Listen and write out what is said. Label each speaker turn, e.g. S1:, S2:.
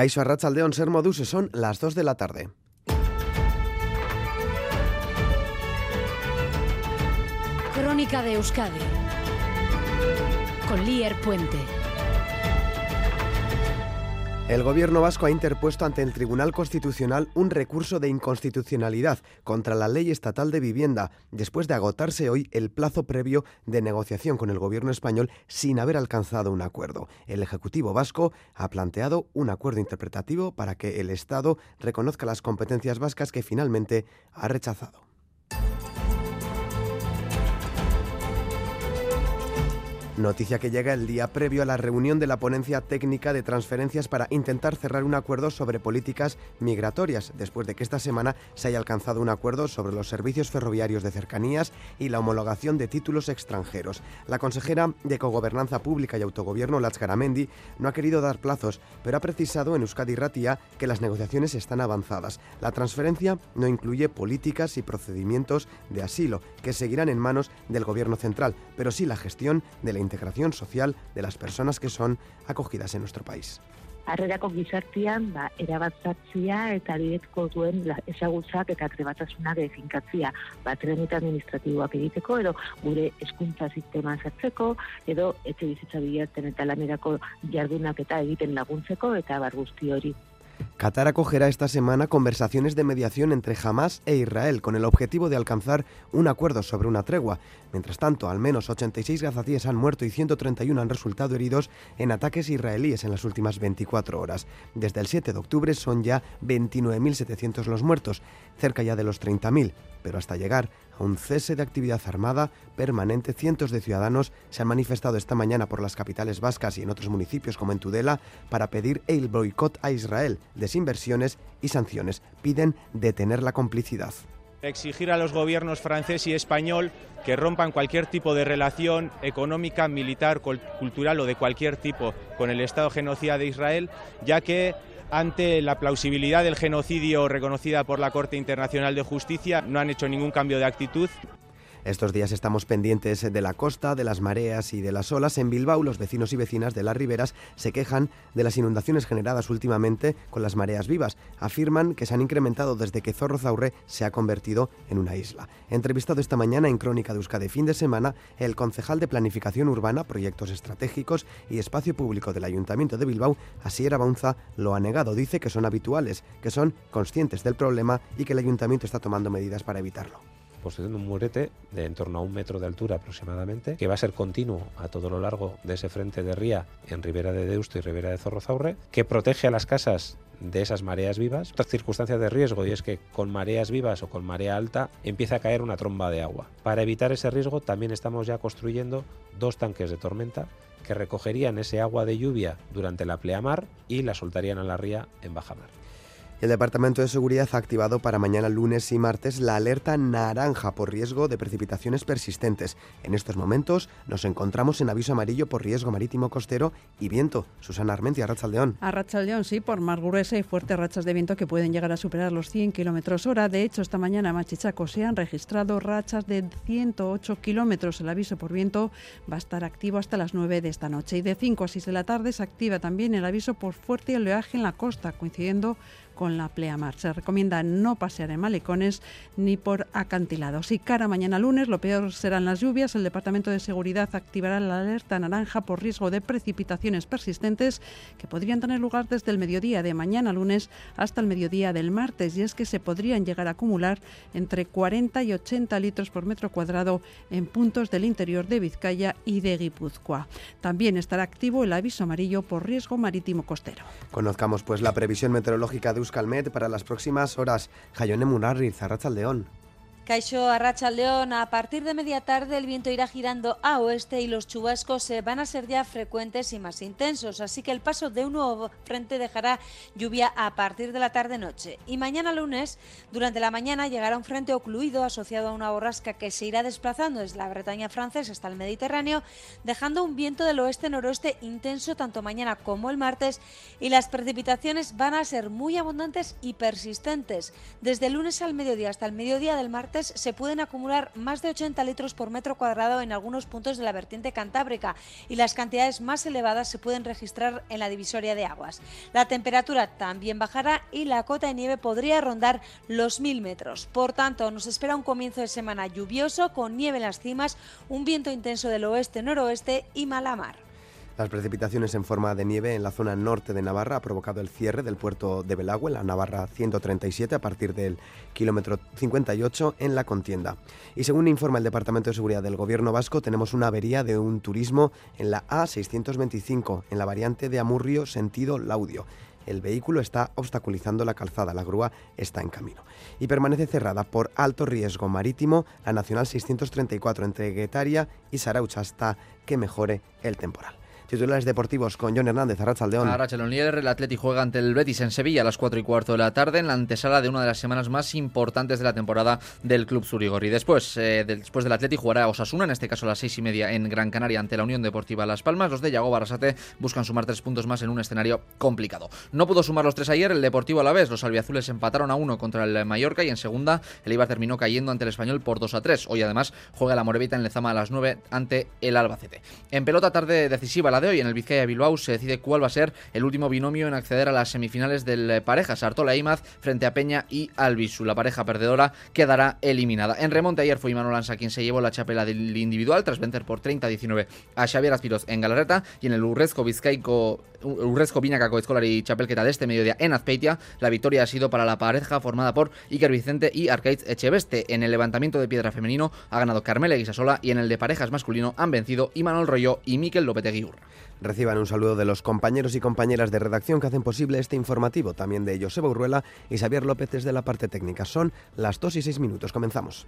S1: Caixo Arrachaldeón Ser Moduse son las 2 de la tarde.
S2: Crónica de Euskadi con Lier Puente.
S1: El gobierno vasco ha interpuesto ante el Tribunal Constitucional un recurso de inconstitucionalidad contra la ley estatal de vivienda, después de agotarse hoy el plazo previo de negociación con el gobierno español sin haber alcanzado un acuerdo. El Ejecutivo vasco ha planteado un acuerdo interpretativo para que el Estado reconozca las competencias vascas que finalmente ha rechazado. Noticia que llega el día previo a la reunión de la ponencia técnica de transferencias para intentar cerrar un acuerdo sobre políticas migratorias, después de que esta semana se haya alcanzado un acuerdo sobre los servicios ferroviarios de cercanías y la homologación de títulos extranjeros. La consejera de Cogobernanza Pública y Autogobierno, Lats Garamendi, no ha querido dar plazos, pero ha precisado en Euskadi Ratia que las negociaciones están avanzadas. La transferencia no incluye políticas y procedimientos de asilo, que seguirán en manos del Gobierno central, pero sí la gestión de la integración social de las personas que son acogidas en nuestro país.
S3: Arrerako gizartian, ba, erabatzatzia eta diretko duen ezagutzak eta trebatasunak finkatzia, ba, trenita administratiboak egiteko, edo gure eskuntza sistema sartzeko, edo etxe bizitza bilatzen eta lanerako jardunak eta egiten laguntzeko, eta bar guzti hori.
S1: Qatar acogerá esta semana conversaciones de mediación entre Hamas e Israel con el objetivo de alcanzar un acuerdo sobre una tregua. Mientras tanto, al menos 86 gazatíes han muerto y 131 han resultado heridos en ataques israelíes en las últimas 24 horas. Desde el 7 de octubre son ya 29.700 los muertos, cerca ya de los 30.000, pero hasta llegar un cese de actividad armada permanente. Cientos de ciudadanos se han manifestado esta mañana por las capitales vascas y en otros municipios como en Tudela para pedir el boicot a Israel, desinversiones y sanciones. Piden detener la complicidad
S4: exigir a los gobiernos francés y español que rompan cualquier tipo de relación económica, militar, cultural o de cualquier tipo con el Estado genocida de Israel, ya que ante la plausibilidad del genocidio reconocida por la Corte Internacional de Justicia, no han hecho ningún cambio de actitud.
S1: Estos días estamos pendientes de la costa, de las mareas y de las olas. En Bilbao, los vecinos y vecinas de las riberas se quejan de las inundaciones generadas últimamente con las mareas vivas. Afirman que se han incrementado desde que Zorro Zaurre se ha convertido en una isla. Entrevistado esta mañana en Crónica de Euskadi fin de semana, el concejal de Planificación Urbana, Proyectos Estratégicos y Espacio Público del Ayuntamiento de Bilbao, Asier Baunza, lo ha negado. Dice que son habituales, que son conscientes del problema y que el Ayuntamiento está tomando medidas para evitarlo
S5: construyendo un murete de en torno a un metro de altura aproximadamente, que va a ser continuo a todo lo largo de ese frente de ría en Ribera de Deusto y Ribera de Zorrozaurre, que protege a las casas de esas mareas vivas. Otra circunstancia de riesgo y es que con mareas vivas o con marea alta empieza a caer una tromba de agua. Para evitar ese riesgo también estamos ya construyendo dos tanques de tormenta que recogerían ese agua de lluvia durante la pleamar y la soltarían a la ría en bajamar.
S1: El Departamento de Seguridad ha activado para mañana lunes y martes la alerta naranja por riesgo de precipitaciones persistentes. En estos momentos nos encontramos en aviso amarillo por riesgo marítimo costero y viento. Susana Armentia, Arrachaldeón.
S6: Arrachaldeón, sí, por mar gruesa y fuertes rachas de viento que pueden llegar a superar los 100 kilómetros hora. De hecho, esta mañana en Machichaco se han registrado rachas de 108 kilómetros. El aviso por viento va a estar activo hasta las 9 de esta noche. Y de 5 a 6 de la tarde se activa también el aviso por fuerte oleaje en la costa, coincidiendo con la pleamar. Se recomienda no pasear en malecones ni por acantilados. Y cara mañana lunes, lo peor serán las lluvias. El Departamento de Seguridad activará la alerta naranja por riesgo de precipitaciones persistentes que podrían tener lugar desde el mediodía de mañana lunes hasta el mediodía del martes. Y es que se podrían llegar a acumular entre 40 y 80 litros por metro cuadrado en puntos del interior de Vizcaya y de Guipúzcoa. También estará activo el aviso amarillo por riesgo marítimo costero.
S1: Conozcamos pues la previsión meteorológica de Calmet para las próximas horas. Jayone Munarri, León.
S7: Caixo León, a partir de media tarde el viento irá girando a oeste y los chubascos se van a ser ya frecuentes y más intensos, así que el paso de un nuevo frente dejará lluvia a partir de la tarde-noche. Y mañana lunes, durante la mañana, llegará un frente ocluido asociado a una borrasca que se irá desplazando desde la Bretaña francesa hasta el Mediterráneo, dejando un viento del oeste-noroeste intenso tanto mañana como el martes y las precipitaciones van a ser muy abundantes y persistentes. Desde el lunes al mediodía hasta el mediodía del martes se pueden acumular más de 80 litros por metro cuadrado en algunos puntos de la vertiente cantábrica y las cantidades más elevadas se pueden registrar en la divisoria de aguas. La temperatura también bajará y la cota de nieve podría rondar los 1000 metros. Por tanto, nos espera un comienzo de semana lluvioso con nieve en las cimas, un viento intenso del oeste-noroeste y mala mar.
S1: Las precipitaciones en forma de nieve en la zona norte de Navarra ha provocado el cierre del puerto de Belagüe, la Navarra 137, a partir del kilómetro 58 en la contienda. Y según informa el Departamento de Seguridad del Gobierno Vasco, tenemos una avería de un turismo en la A625, en la variante de Amurrio sentido Laudio. El vehículo está obstaculizando la calzada, la grúa está en camino. Y permanece cerrada por alto riesgo marítimo la Nacional 634 entre Guetaria y Saraucha hasta que mejore el temporal. Titulares deportivos con John Hernández, Arrachaldeón.
S8: Arrachaldeón líder, el Atleti juega ante el Betis en Sevilla a las 4 y cuarto de la tarde en la antesala de una de las semanas más importantes de la temporada del club Surigorri. Después, eh, después del Atleti jugará Osasuna, en este caso a las 6 y media en Gran Canaria ante la Unión Deportiva Las Palmas. Los de Yago Barrasate buscan sumar tres puntos más en un escenario complicado. No pudo sumar los tres ayer el Deportivo a la vez. Los albiazules empataron a uno contra el Mallorca y en segunda el Ibar terminó cayendo ante el Español por 2 a 3. Hoy además juega la Morevita en Lezama a las 9 ante el Albacete. En pelota tarde decisiva la de hoy en el Vizcaya Bilbao se decide cuál va a ser el último binomio en acceder a las semifinales del eh, pareja, Sartola Imaz frente a Peña y Albisu. La pareja perdedora quedará eliminada. En remonte ayer fue Imanol Lanza quien se llevó la chapela del individual tras vencer por 30-19 a Xavier Aspiroz en Galarreta y en el Urrezco Vizcaico Urrezco Vinacaco Escolari Chapelqueta de este mediodía en Azpeitia. La victoria ha sido para la pareja formada por Iker Vicente y Arcaiz Echeveste. En el levantamiento de piedra femenino ha ganado Carmela Guisasola y en el de parejas masculino han vencido Imanol Rollo y Miquel Lopetegui Urra.
S1: Reciban un saludo de los compañeros y compañeras de redacción que hacen posible este informativo, también de Joseba Urruela y Xavier López desde la parte técnica. Son las 2 y 6 minutos. Comenzamos.